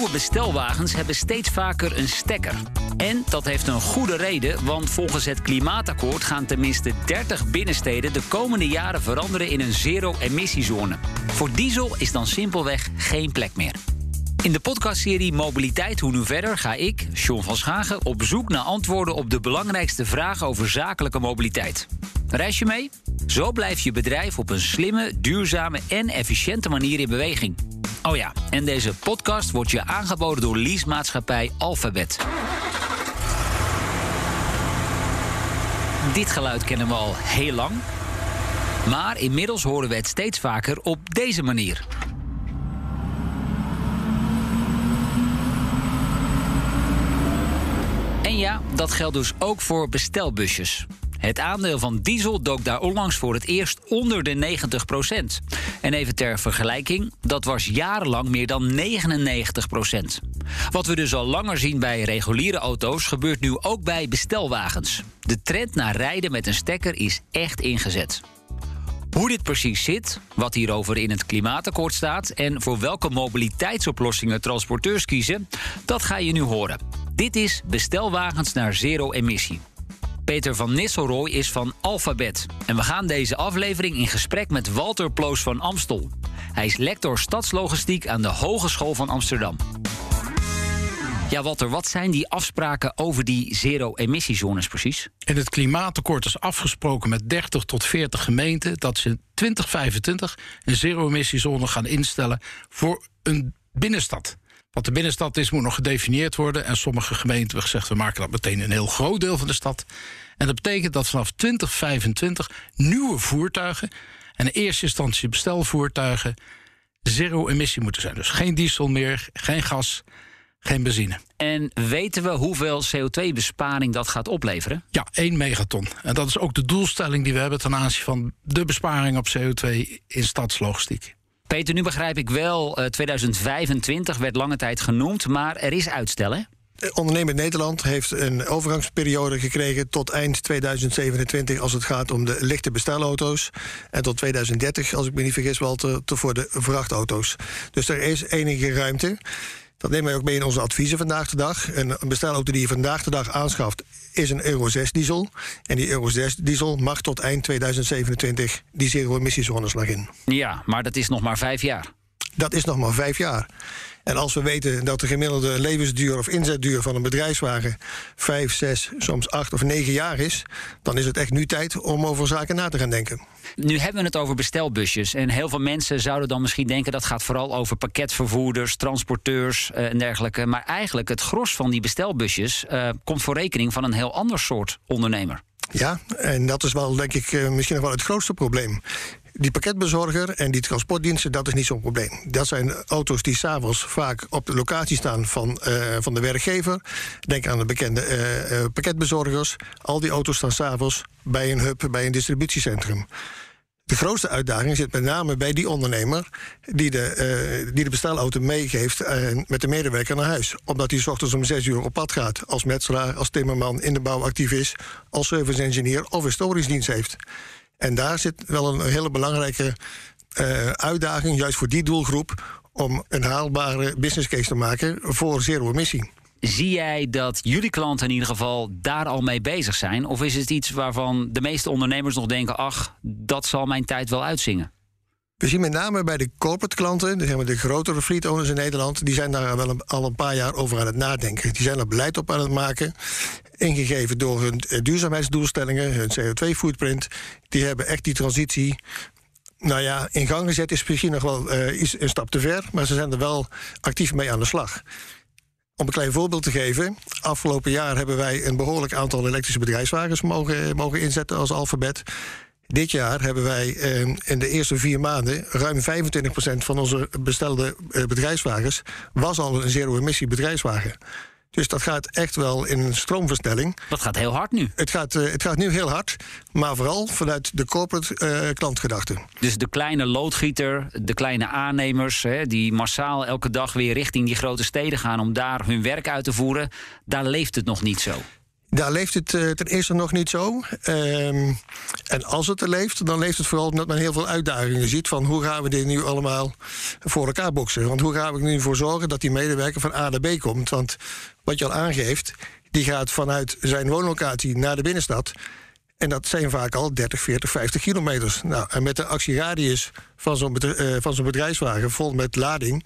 nieuwe bestelwagens hebben steeds vaker een stekker. En dat heeft een goede reden, want volgens het klimaatakkoord gaan tenminste 30 binnensteden de komende jaren veranderen in een zero-emissiezone. Voor diesel is dan simpelweg geen plek meer. In de podcastserie Mobiliteit Hoe Nu Verder ga ik, Sean van Schagen, op zoek naar antwoorden op de belangrijkste vragen over zakelijke mobiliteit. Reis je mee? Zo blijft je bedrijf op een slimme, duurzame en efficiënte manier in beweging. Oh ja, en deze podcast wordt je aangeboden door leasemaatschappij Alphabet. Dit geluid kennen we al heel lang. Maar inmiddels horen we het steeds vaker op deze manier. En ja, dat geldt dus ook voor bestelbusjes. Het aandeel van diesel dook daar onlangs voor het eerst onder de 90% En even ter vergelijking, dat was jarenlang meer dan 99% Wat we dus al langer zien bij reguliere auto's, gebeurt nu ook bij bestelwagens. De trend naar rijden met een stekker is echt ingezet. Hoe dit precies zit, wat hierover in het klimaatakkoord staat en voor welke mobiliteitsoplossingen transporteurs kiezen, dat ga je nu horen. Dit is Bestelwagens naar zero emissie. Peter van Nisselrooy is van Alphabet. En we gaan deze aflevering in gesprek met Walter Ploos van Amstel. Hij is lector stadslogistiek aan de Hogeschool van Amsterdam. Ja, Walter, wat zijn die afspraken over die zero-emissiezones precies? In het klimaatakkoord is afgesproken met 30 tot 40 gemeenten dat ze in 2025 een zero-emissiezone gaan instellen voor een binnenstad. Wat de binnenstad is, moet nog gedefinieerd worden. En sommige gemeenten hebben gezegd: we maken dat meteen een heel groot deel van de stad. En dat betekent dat vanaf 2025 nieuwe voertuigen, en in eerste instantie bestelvoertuigen, zero-emissie moeten zijn. Dus geen diesel meer, geen gas, geen benzine. En weten we hoeveel CO2-besparing dat gaat opleveren? Ja, 1 megaton. En dat is ook de doelstelling die we hebben ten aanzien van de besparing op CO2 in stadslogistiek. Peter, nu begrijp ik wel, 2025 eh, werd lange tijd genoemd, maar er is uitstel, hè? Ondernemer Nederland heeft een overgangsperiode gekregen tot eind 2027 als het gaat om de lichte bestelauto's. En tot 2030, als ik me niet vergis, wel te, te voor de vrachtauto's. Dus er is enige ruimte. Dat nemen wij ook mee in onze adviezen vandaag de dag. Een bestelauto die je vandaag de dag aanschaft is een Euro 6 diesel. En die Euro 6 diesel mag tot eind 2027 die zero-emissiezones nog in. Ja, maar dat is nog maar vijf jaar. Dat is nog maar vijf jaar. En als we weten dat de gemiddelde levensduur of inzetduur van een bedrijfswagen vijf, zes, soms acht of negen jaar is, dan is het echt nu tijd om over zaken na te gaan denken. Nu hebben we het over bestelbusjes. En heel veel mensen zouden dan misschien denken dat gaat vooral over pakketvervoerders, transporteurs uh, en dergelijke. Maar eigenlijk het gros van die bestelbusjes uh, komt voor rekening van een heel ander soort ondernemer. Ja, en dat is wel, denk ik, uh, misschien nog wel het grootste probleem. Die pakketbezorger en die transportdiensten, dat is niet zo'n probleem. Dat zijn auto's die s'avonds vaak op de locatie staan van, uh, van de werkgever. Denk aan de bekende uh, pakketbezorgers. Al die auto's staan s'avonds bij een hub, bij een distributiecentrum. De grootste uitdaging zit met name bij die ondernemer die de, die de bestelauto meegeeft uh, met de medewerker naar huis. Omdat hij s ochtends om zes uur op pad gaat. Als metselaar, als timmerman, in de bouw actief is, als service engineer of historisch dienst heeft. En daar zit wel een hele belangrijke uh, uitdaging, juist voor die doelgroep, om een haalbare business case te maken voor zero-emissie. Zie jij dat jullie klanten in ieder geval daar al mee bezig zijn? Of is het iets waarvan de meeste ondernemers nog denken: ach, dat zal mijn tijd wel uitzingen? We zien met name bij de corporate klanten, de, de grotere fleet owners in Nederland, die zijn daar wel al een paar jaar over aan het nadenken. Die zijn er beleid op aan het maken, ingegeven door hun eh, duurzaamheidsdoelstellingen, hun CO2-footprint. Die hebben echt die transitie nou ja, in gang gezet is misschien nog wel uh, een stap te ver, maar ze zijn er wel actief mee aan de slag. Om een klein voorbeeld te geven. Afgelopen jaar hebben wij een behoorlijk aantal elektrische bedrijfswagens mogen, mogen inzetten als alfabet. Dit jaar hebben wij eh, in de eerste vier maanden ruim 25% van onze bestelde eh, bedrijfswagens was al een zero-emissie bedrijfswagen. Dus dat gaat echt wel in een stroomversnelling. Dat gaat heel hard nu. Het gaat, uh, het gaat nu heel hard, maar vooral vanuit de corporate uh, klantgedachte. Dus de kleine loodgieter, de kleine aannemers, hè, die massaal elke dag weer richting die grote steden gaan om daar hun werk uit te voeren, daar leeft het nog niet zo. Daar leeft het uh, ten eerste nog niet zo. Um, en als het er leeft, dan leeft het vooral omdat men heel veel uitdagingen ziet van hoe gaan we dit nu allemaal voor elkaar boksen. Want hoe gaan we er nu voor zorgen dat die medewerker van A naar B komt? Want wat je al aangeeft, die gaat vanuit zijn woonlocatie naar de binnenstad. En dat zijn vaak al 30, 40, 50 kilometers. Nou, en met de actieradius van zo'n uh, van zo'n bedrijfswagen vol met lading...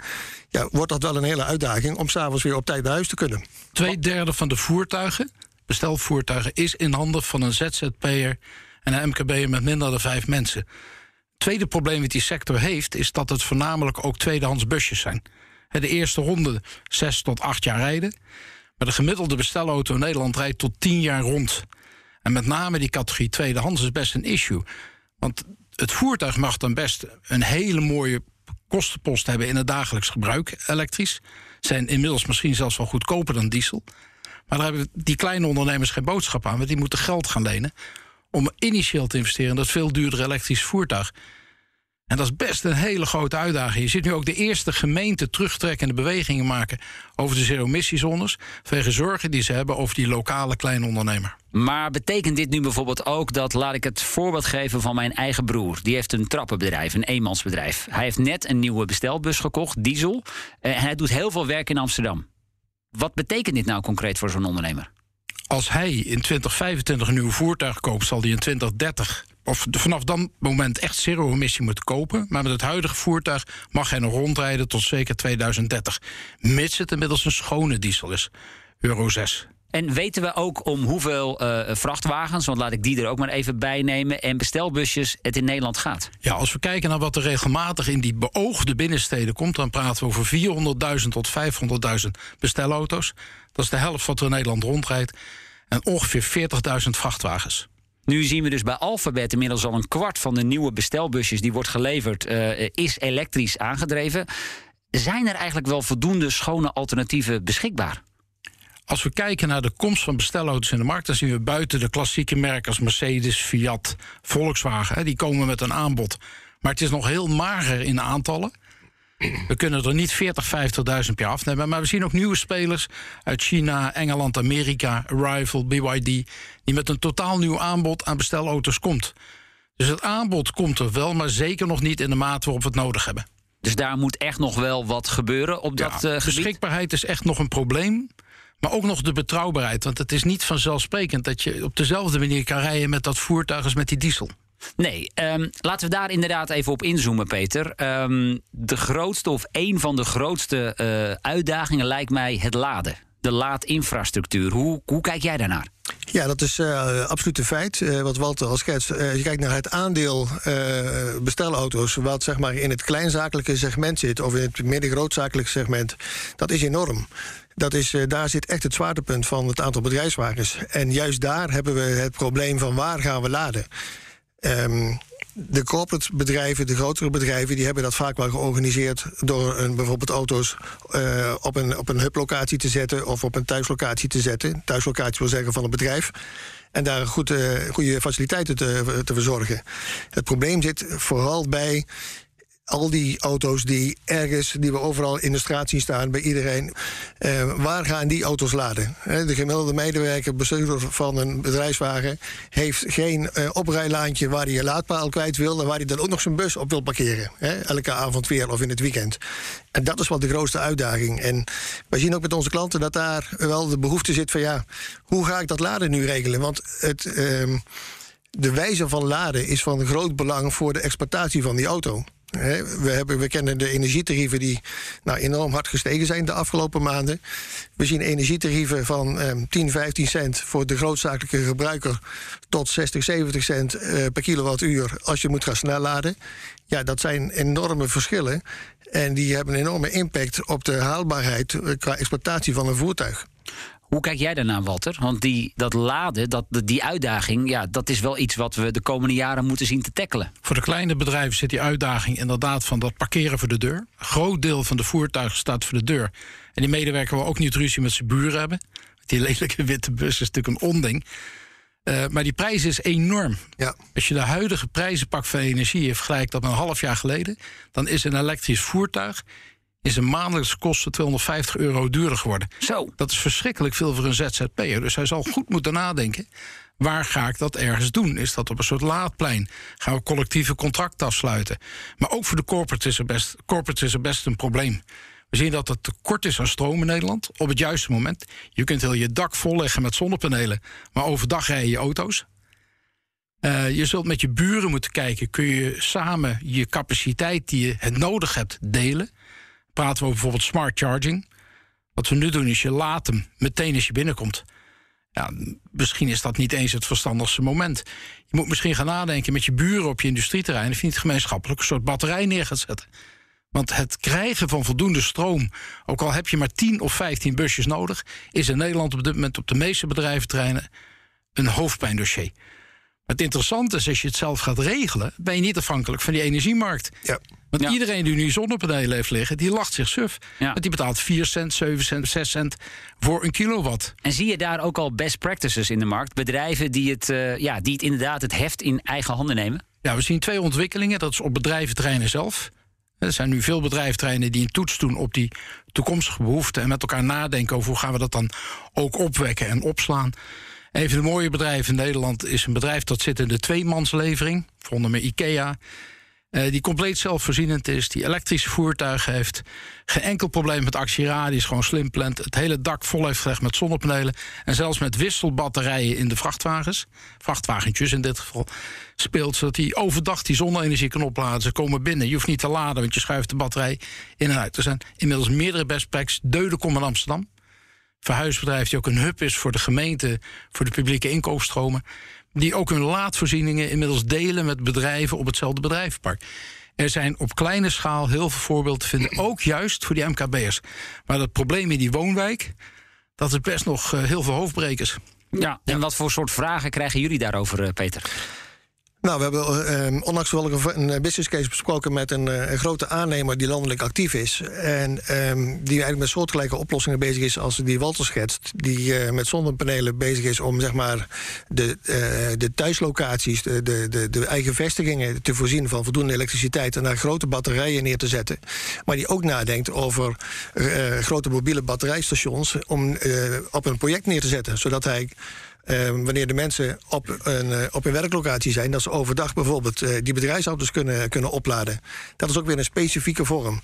Ja, wordt dat wel een hele uitdaging om s'avonds weer op tijd naar huis te kunnen. Twee derde van de voertuigen, bestelvoertuigen... is in handen van een ZZP'er en een MKB'er met minder dan vijf mensen. Het tweede probleem dat die sector heeft... is dat het voornamelijk ook tweedehands busjes zijn. De eerste ronde zes tot acht jaar rijden... maar de gemiddelde bestelauto in Nederland rijdt tot tien jaar rond... En met name die categorie tweedehands is best een issue. Want het voertuig mag dan best een hele mooie kostenpost hebben in het dagelijks gebruik, elektrisch. Zijn inmiddels misschien zelfs wel goedkoper dan diesel. Maar daar hebben die kleine ondernemers geen boodschap aan, want die moeten geld gaan lenen om initieel te investeren in dat veel duurdere elektrisch voertuig. En dat is best een hele grote uitdaging. Je ziet nu ook de eerste gemeente terugtrekkende bewegingen maken over de zero-emissiezones. Vanwege zorgen die ze hebben over die lokale kleine ondernemer. Maar betekent dit nu bijvoorbeeld ook dat, laat ik het voorbeeld geven van mijn eigen broer. Die heeft een trappenbedrijf, een eenmansbedrijf. Hij heeft net een nieuwe bestelbus gekocht, diesel. En hij doet heel veel werk in Amsterdam. Wat betekent dit nou concreet voor zo'n ondernemer? Als hij in 2025 een nieuw voertuig koopt, zal hij in 2030 of vanaf dat moment echt zero-emissie moeten kopen. Maar met het huidige voertuig mag hij nog rondrijden tot zeker 2030. Mits het inmiddels een schone diesel is. Euro 6. En weten we ook om hoeveel uh, vrachtwagens, want laat ik die er ook maar even bij nemen, en bestelbusjes het in Nederland gaat? Ja, als we kijken naar wat er regelmatig in die beoogde binnensteden komt, dan praten we over 400.000 tot 500.000 bestelauto's. Dat is de helft wat er in Nederland rondrijdt. En ongeveer 40.000 vrachtwagens. Nu zien we dus bij Alphabet inmiddels al een kwart van de nieuwe bestelbusjes die wordt geleverd, uh, is elektrisch aangedreven. Zijn er eigenlijk wel voldoende schone alternatieven beschikbaar? Als we kijken naar de komst van bestelauto's in de markt, dan zien we buiten de klassieke merken als Mercedes, Fiat, Volkswagen, die komen met een aanbod. Maar het is nog heel mager in aantallen. We kunnen er niet 40, 50.000 per afnemen. Maar we zien ook nieuwe spelers uit China, Engeland, Amerika, Arrival, BYD. die met een totaal nieuw aanbod aan bestelauto's komt. Dus het aanbod komt er wel, maar zeker nog niet in de mate waarop we het nodig hebben. Dus daar moet echt nog wel wat gebeuren op dat uh, gebied? Beschikbaarheid is echt nog een probleem. Maar ook nog de betrouwbaarheid. Want het is niet vanzelfsprekend dat je op dezelfde manier kan rijden met dat voertuig als met die diesel. Nee, um, laten we daar inderdaad even op inzoomen, Peter. Um, de grootste of een van de grootste uh, uitdagingen lijkt mij het laden. De laadinfrastructuur. Hoe, hoe kijk jij daarnaar? Ja, dat is uh, absoluut een feit. Uh, wat Walter al schetst. Uh, als je kijkt naar het aandeel bestelauto's, wat zeg maar in het kleinzakelijke segment zit, of in het middengrootzakelijke segment, dat is enorm. Dat is, daar zit echt het zwaartepunt van het aantal bedrijfswagens. En juist daar hebben we het probleem van waar gaan we laden. Um, de corporate bedrijven, de grotere bedrijven, die hebben dat vaak wel georganiseerd door een, bijvoorbeeld auto's uh, op een, op een hublocatie te zetten of op een thuislocatie te zetten. Thuislocatie wil zeggen van het bedrijf. En daar goed, uh, goede faciliteiten te, te verzorgen. Het probleem zit vooral bij al die auto's die ergens, die we overal in de straat zien staan, bij iedereen. Uh, waar gaan die auto's laden? de gemiddelde medewerker, bestuurder van een bedrijfswagen, heeft geen uh, oprijlaantje waar hij je laadpaal kwijt wil en waar hij dan ook nog zijn bus op wil parkeren. elke avond weer of in het weekend. En dat is wel de grootste uitdaging. En wij zien ook met onze klanten dat daar wel de behoefte zit van ja, hoe ga ik dat laden nu regelen? Want het. Uh, de wijze van laden is van groot belang voor de exploitatie van die auto we, hebben, we kennen de energietarieven die nou, enorm hard gestegen zijn de afgelopen maanden. We zien energietarieven van eh, 10, 15 cent voor de grootzakelijke gebruiker tot 60, 70 cent eh, per kilowattuur als je moet gaan snelladen. Ja, dat zijn enorme verschillen. En die hebben een enorme impact op de haalbaarheid eh, qua exploitatie van een voertuig. Hoe kijk jij daarnaar, Walter? Want die, dat laden, dat, die uitdaging, ja, dat is wel iets wat we de komende jaren moeten zien te tackelen. Voor de kleine bedrijven zit die uitdaging inderdaad van dat parkeren voor de deur. Een groot deel van de voertuigen staat voor de deur. En die medewerker wil ook niet ruzie met zijn buren hebben. Die lelijke witte bus is natuurlijk een onding. Uh, maar die prijs is enorm. Ja. Als je de huidige prijzen pakt van energie en vergelijkt dat met een half jaar geleden, dan is een elektrisch voertuig is een maandelijkse kosten 250 euro duurder geworden. Zo. Dat is verschrikkelijk veel voor een ZZP'er. Dus hij zal goed moeten nadenken. Waar ga ik dat ergens doen? Is dat op een soort laadplein? Gaan we collectieve contracten afsluiten? Maar ook voor de corporate is er best, corporate is er best een probleem. We zien dat er tekort is aan stroom in Nederland op het juiste moment. Je kunt heel je dak volleggen met zonnepanelen, maar overdag rijden je auto's. Uh, je zult met je buren moeten kijken, kun je samen je capaciteit die je het nodig hebt delen. Praten we over bijvoorbeeld smart charging. Wat we nu doen is je laat hem meteen als je binnenkomt. Ja, misschien is dat niet eens het verstandigste moment. Je moet misschien gaan nadenken met je buren op je industrieterrein... of je niet gemeenschappelijk een soort batterij neer gaat zetten. Want het krijgen van voldoende stroom, ook al heb je maar 10 of 15 busjes nodig, is in Nederland op dit moment op de meeste bedrijventreinen een hoofdpijndossier. Het interessante is, als je het zelf gaat regelen, ben je niet afhankelijk van die energiemarkt. Ja. Want Ja. iedereen die nu zonnepanelen heeft liggen, die lacht zich suf. Ja. Want die betaalt 4 cent, 7 cent, 6 cent voor een kilowatt. En zie je daar ook al best practices in de markt? Bedrijven die het, eh, ja, die het inderdaad het heft in eigen handen nemen? Ja, we zien twee ontwikkelingen. Dat is op bedrijventerreinen zelf. Er zijn nu veel bedrijventerreinen die een toets doen op die toekomstige behoeften. En met elkaar nadenken over hoe gaan we dat dan ook opwekken en opslaan. Een van de mooie bedrijven in Nederland is een bedrijf dat zit in de tweemanslevering. Vonden we IKEA. eh, die compleet zelfvoorzienend is, die elektrische voertuigen heeft. Geen enkel probleem met actieradius, gewoon slim plant. Het hele dak vol heeft gelegd met zonnepanelen. En zelfs met wisselbatterijen in de vrachtwagens. Vrachtwagentjes in dit geval. Speelt zodat hij overdag die zonne-energie kan opladen. Ze komen binnen. Je hoeft niet te laden, want je schuift de batterij in en uit. Er zijn inmiddels meerdere best practices. Deudekom in Amsterdam verhuisbedrijf die ook een hub is voor de gemeente, voor de publieke inkoopstromen. Die ook hun laadvoorzieningen inmiddels delen met bedrijven op hetzelfde bedrijvenpark. Er zijn op kleine schaal heel veel voorbeelden te vinden, ook juist voor die MKB'ers. Maar het probleem in die woonwijk, dat is best nog eh, heel veel hoofdbrekers. Ja. En wat voor soort vragen krijgen jullie daarover, eh, Peter? Nou, we hebben eh, onlangs wel een, een business case besproken met een, eh, een grote aannemer die landelijk actief is. En ehm, die eigenlijk met soortgelijke oplossingen bezig is als die Walter schetst. Die eh, met zonnepanelen bezig is om zeg maar de, eh, de thuislocaties, de, de, de, eigen vestigingen te voorzien van voldoende elektriciteit en daar grote batterijen neer te zetten. Maar die ook nadenkt over eh, grote mobiele batterijstations om eh, op een project neer te zetten. Zodat hij eh, wanneer de mensen op een, eh, op een werklocatie zijn, dat ze overdag bijvoorbeeld eh, die bedrijfsauto's kunnen, kunnen opladen. Dat is ook weer een specifieke vorm.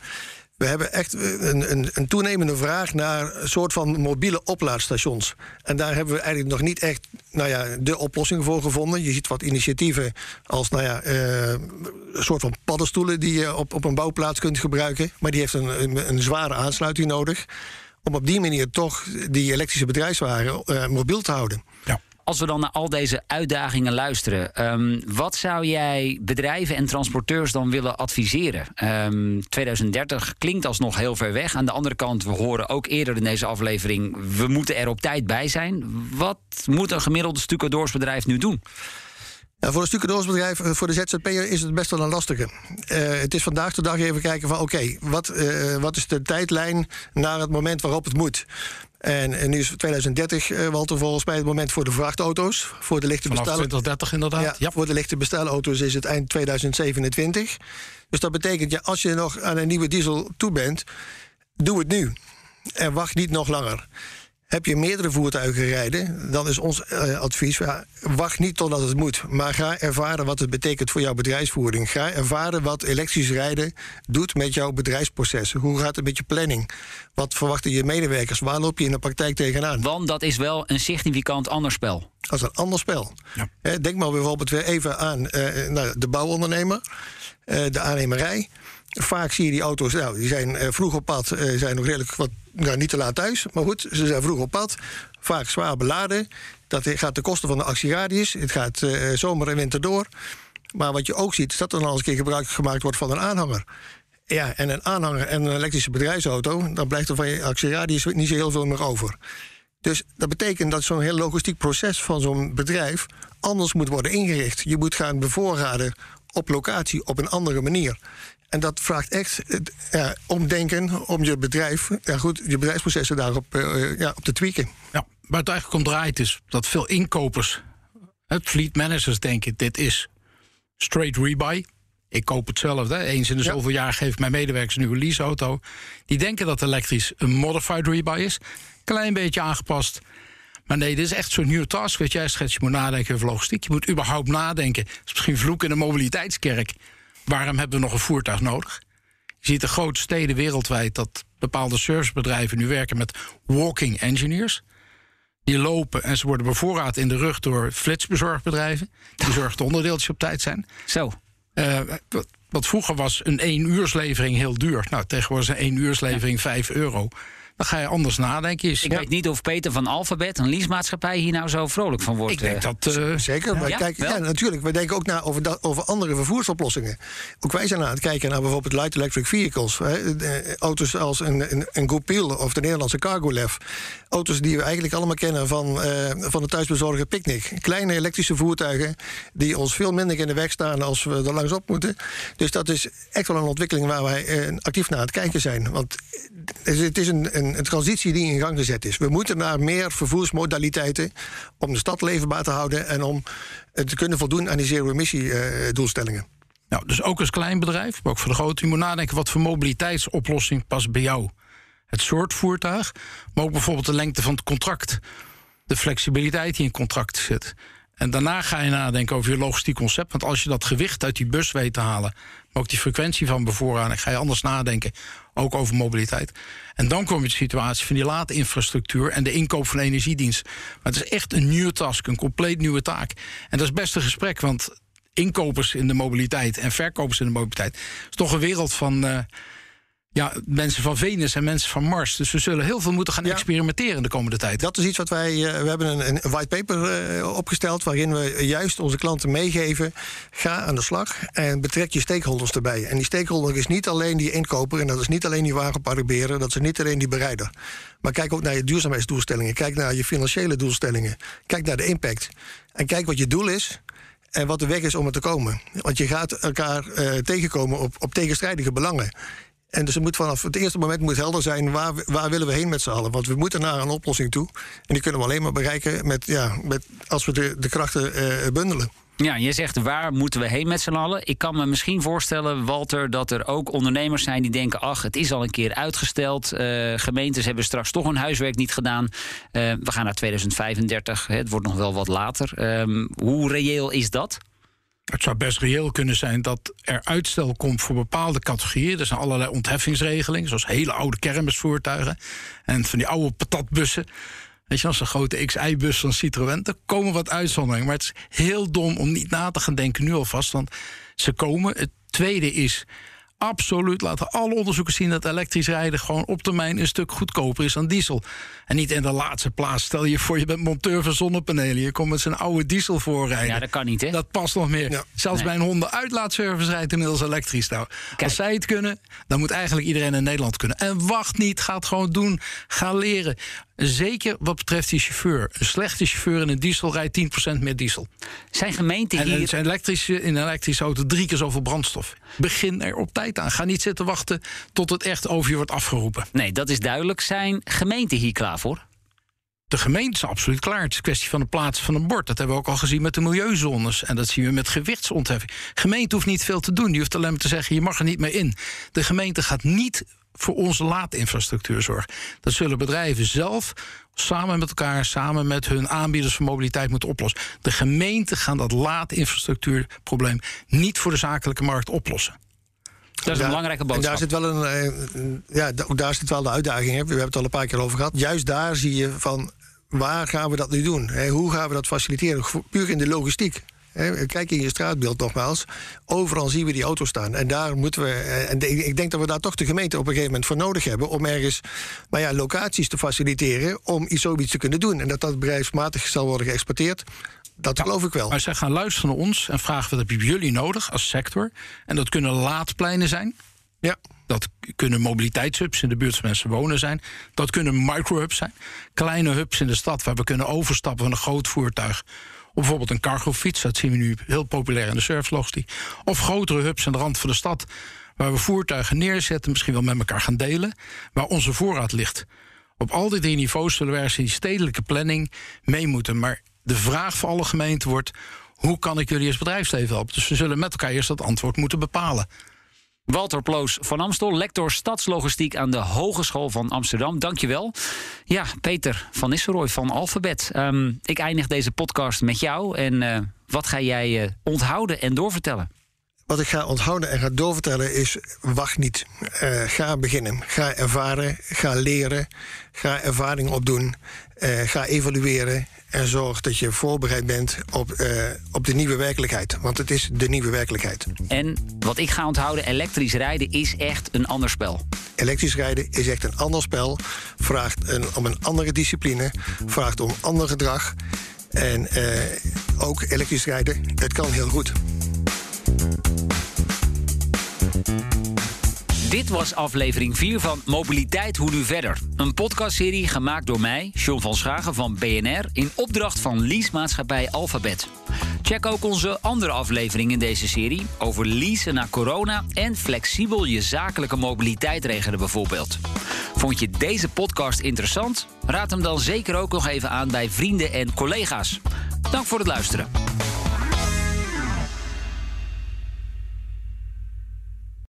We hebben echt eh, een, een, een toenemende vraag naar een soort van mobiele oplaadstations. En daar hebben we eigenlijk nog niet echt nou ja, de oplossing voor gevonden. Je ziet wat initiatieven als nou ja, een soort van paddenstoelen die je op, op een bouwplaats kunt gebruiken. Maar die heeft een, een zware aansluiting nodig. Om op die manier toch die elektrische bedrijfswagen eh, mobiel te houden. Ja. Als we dan naar al deze uitdagingen luisteren, ehm, wat zou jij bedrijven en transporteurs dan willen adviseren? Ehm, 2030 klinkt alsnog heel ver weg. Aan de andere kant, we horen ook eerder in deze aflevering, we moeten er op tijd bij zijn. Wat moet een gemiddelde stucadoorsbedrijf nu doen? Ja, voor een stucadoorsbedrijf, eh, voor de ZZP'er is het best wel een lastige. Eh, het is vandaag de dag even kijken van oké, wat, eh, wat is de tijdlijn naar het moment waarop het moet? En, en nu is 2030, eh Walter, volgens mij het moment voor de vrachtauto's. Voor de lichte Vanaf bestellen. 2030 inderdaad. Ja, Ja. Voor de lichte bestelauto's is het eind 2027. Dus dat betekent, ja, als je nog aan een nieuwe diesel toe bent, doe het nu. En wacht niet nog langer. Heb je meerdere voertuigen rijden, dan is ons eh, advies: ja, wacht niet totdat het moet. Maar ga ervaren wat het betekent voor jouw bedrijfsvoering. Ga ervaren wat elektrisch rijden doet met jouw bedrijfsproces. Hoe gaat het met je planning? Wat verwachten je medewerkers? Waar loop je in de praktijk tegenaan? Want dat is wel een significant ander spel. als een ander spel. Ja. Denk maar bijvoorbeeld weer even aan eh, nou, de bouwondernemer, eh, de aannemerij. Vaak zie je die auto's, nou, die zijn vroeg op pad, eh, zijn nog redelijk wat, nou, niet te laat thuis, maar goed, ze zijn vroeg op pad, vaak zwaar beladen. Dat gaat de kosten van de actieradius, het gaat eh, zomer en winter door. Maar wat je ook ziet, is dat er al eens een keer gebruik gemaakt wordt van een aanhanger. Ja, en een aanhanger en een elektrische bedrijfsauto, dan blijft er van je actieradius niet zo heel veel meer over. Dus dat betekent dat zo'n heel logistiek proces van zo'n bedrijf anders moet worden ingericht. Je moet gaan bevoorraden op locatie op een andere manier. En dat vraagt echt het, ja, omdenken om je bedrijf, ja goed, je bedrijfsprocessen daarop eh, ja, op te tweaken. Ja, waar het eigenlijk om draait is dat veel inkopers, het fleet managers denken: dit is straight rebuy. Ik koop hetzelfde. Eens in de zoveel jaar geef ik mijn medewerkers een nieuwe leaseauto. Die denken dat elektrisch een modified rebuy is. Klein beetje aangepast. Maar nee, dit is echt zo'n nieuwe task. Wat jij schetst, je moet nadenken over logistiek. Je moet überhaupt nadenken. Is misschien vloek in de mobiliteitskerk. Waarom hebben we nog een voertuig nodig? Je ziet de grote steden wereldwijd dat bepaalde servicebedrijven nu werken met walking engineers. Die lopen en ze worden bevoorraad in de rug door flitsbezorgbedrijven. Die zorgen dat onderdeeltjes op tijd zijn. Zo. Uh, wat, wat, vroeger was een één uurslevering heel duur. Nou, tegenwoordig is een één uurslevering ja. 5 euro. Dan ga je anders nadenken. Ik weet niet of Peter van Alphabet, een leasemaatschappij, hier nou zo vrolijk van wordt. Ik denk dat... Uh, Zeker. Wij Ja, ja, natuurlijk. We denken ook na over, dat, over andere vervoersoplossingen. Ook wij zijn aan het kijken naar bijvoorbeeld light electric vehicles. Hè. De, auto's als een, een, een Goupil of de Nederlandse Cargolef. Auto's die we eigenlijk allemaal kennen van, eh, van de thuisbezorger Picnic. Kleine elektrische voertuigen die ons veel minder in de weg staan als we er langsop moeten. Dus dat is echt wel een ontwikkeling waar wij eh, actief naar aan het kijken zijn. Want het is een, een, een transitie die in gang gezet is. We moeten naar meer vervoersmodaliteiten om de stad leefbaar te houden en om eh, te kunnen voldoen aan die zero-emissie-doelstellingen. Nou, dus ook als klein bedrijf, maar ook voor de grote. Je moet nadenken wat voor mobiliteitsoplossing past bij jou. Het soort voertuig, maar ook bijvoorbeeld de lengte van het contract. De flexibiliteit die in contract zit. En daarna ga je nadenken over je logistiek concept. Want als je dat gewicht uit die bus weet te halen, maar ook die frequentie van bevoorrading, ga je anders nadenken. Ook over mobiliteit. En dan kom je de situatie van die laadinfrastructuur en de inkoop van energiedienst. Maar het is echt een nieuwe task, een compleet nieuwe taak. En dat is best een gesprek, want inkopers in de mobiliteit en verkopers in de mobiliteit is toch een wereld van. Uh, ja, mensen van Venus en mensen van Mars. Dus we zullen heel veel moeten gaan Ja. experimenteren de komende tijd. Dat is iets wat wij. uh, we hebben een, een white paper uh, opgesteld. waarin we juist onze klanten meegeven. Ga aan de slag en betrek je stakeholders erbij. En die stakeholder is niet alleen die inkoper. en dat is niet alleen die wagenparkbeheerder. dat is niet alleen die bereider. Maar kijk ook naar je duurzaamheidsdoelstellingen. Kijk naar je financiële doelstellingen. Kijk naar de impact. En kijk wat je doel is. En wat de weg is om er te komen. Want je gaat elkaar uh, tegenkomen op, op tegenstrijdige belangen. En dus moet vanaf het eerste moment moet helder zijn waar, waar willen we heen met z'n allen. Want we moeten naar een oplossing toe. En die kunnen we alleen maar bereiken met, ja, met, als we de, de krachten uh, bundelen. Ja, je zegt waar moeten we heen met z'n allen? Ik kan me misschien voorstellen, Walter, dat er ook ondernemers zijn die denken: ach, het is al een keer uitgesteld. Uh, gemeentes hebben straks toch hun huiswerk niet gedaan. Uh, we gaan naar 2035. Hè, het wordt nog wel wat later. Um, hoe reëel is dat? Het zou best reëel kunnen zijn dat er uitstel komt voor bepaalde categorieën. Er zijn allerlei ontheffingsregelingen, zoals hele oude kermisvoertuigen en van die oude patatbussen. Weet je, als een grote XI-bus van Citroën, er komen wat uitzonderingen. Maar het is heel dom om niet na te gaan denken nu alvast, want ze komen. Het tweede is, absoluut laten alle onderzoeken zien dat elektrisch rijden gewoon op termijn een stuk goedkoper is dan diesel. En niet in de laatste plaats. Stel je voor, je bent monteur van zonnepanelen. Je komt met zijn oude diesel voorrijden. Ja, dat kan niet, hè? Dat past nog meer. Ja. Zelfs Nee. bij een Honda uitlaatservice rijdt inmiddels elektrisch. Nou, als zij het kunnen, dan moet eigenlijk iedereen in Nederland kunnen. En wacht niet, ga het gewoon doen. Ga leren. Zeker wat betreft die chauffeur. Een slechte chauffeur in een diesel rijdt 10% meer diesel. Zijn gemeenten En hier. het zijn elektrische, in een elektrische auto drie keer zoveel brandstof. Begin er op tijd aan. Ga niet zitten wachten tot het echt over je wordt afgeroepen. Nee, dat is duidelijk. Zijn gemeenten hier klaar voor? De gemeente is absoluut klaar. Het is een kwestie van de plaats van een bord. Dat hebben we ook al gezien met de milieuzones. En dat zien we met gewichtsontheffing. Gemeente hoeft niet veel te doen. Die hoeft alleen maar te zeggen, je mag er niet meer in. De gemeente gaat niet voor onze laadinfrastructuur zorgen. Dat zullen bedrijven zelf samen met elkaar, samen met hun aanbieders van mobiliteit moeten oplossen. De gemeenten gaan dat laadinfrastructuurprobleem niet voor de zakelijke markt oplossen. Dat is een belangrijke En boodschap. daar zit wel een, eh, ja, daar zit wel de uitdaging. Hè. We hebben het al een paar keer over gehad. Juist daar zie je van waar gaan we dat nu doen? Hè? Hoe gaan we dat faciliteren? Puur in de logistiek. Hè, Kijk in je straatbeeld nogmaals. Overal zien we die auto's staan. En daar moeten we. eh, En ik denk dat we daar toch de gemeente op een gegeven moment voor nodig hebben. om ergens maar ja, locaties te faciliteren. om iets zoiets te kunnen doen. En dat dat bedrijfsmatig zal worden geëxporteerd. Dat geloof ik wel. Maar zij gaan luisteren naar ons en vragen wat hebben jullie nodig als sector. En dat kunnen laadpleinen zijn. Ja. Dat kunnen mobiliteitshubs in de buurt waar mensen wonen zijn. Dat kunnen microhubs zijn. Kleine hubs in de stad waar we kunnen overstappen van een groot voertuig. Of bijvoorbeeld een cargofiets, dat zien we nu heel populair in de surflogistiek. Of grotere hubs aan de rand van de stad. Waar we voertuigen neerzetten, misschien wel met elkaar gaan delen. Waar onze voorraad ligt. Op al die drie niveaus zullen we ergens in die stedelijke planning mee moeten. Maar de vraag voor alle gemeenten wordt: hoe kan ik jullie als bedrijfsleven helpen? Dus we zullen met elkaar eerst dat antwoord moeten bepalen. Walter Ploos van Amstel, lector stadslogistiek aan de Hogeschool van Amsterdam. Dankjewel. Ja, Peter van Nistelrooy van Alphabet. Um, ik eindig deze podcast met jou. En uh, wat ga jij uh, onthouden en doorvertellen? Wat ik ga onthouden en ga doorvertellen is: wacht niet. Uh, ga beginnen. Ga ervaren. Ga leren. Ga ervaring opdoen. ga evalueren. En zorg dat je voorbereid bent op, uh, op de nieuwe werkelijkheid. Want het is de nieuwe werkelijkheid. En wat ik ga onthouden, elektrisch rijden is echt een ander spel. Elektrisch rijden is echt een ander spel. Vraagt een, om een andere discipline. Vraagt om ander gedrag. En uh, ook elektrisch rijden, het kan heel goed. Dit was aflevering 4 van Mobiliteit Hoe Nu Verder. Een podcastserie gemaakt door mij, John van Schagen van BNR... in opdracht van leasemaatschappij Alphabet. Check ook onze andere aflevering in deze serie... over leasen na corona en flexibel je zakelijke mobiliteit regelen bijvoorbeeld. Vond je deze podcast interessant? Raad hem dan zeker ook nog even aan bij vrienden en collega's. Dank voor het luisteren.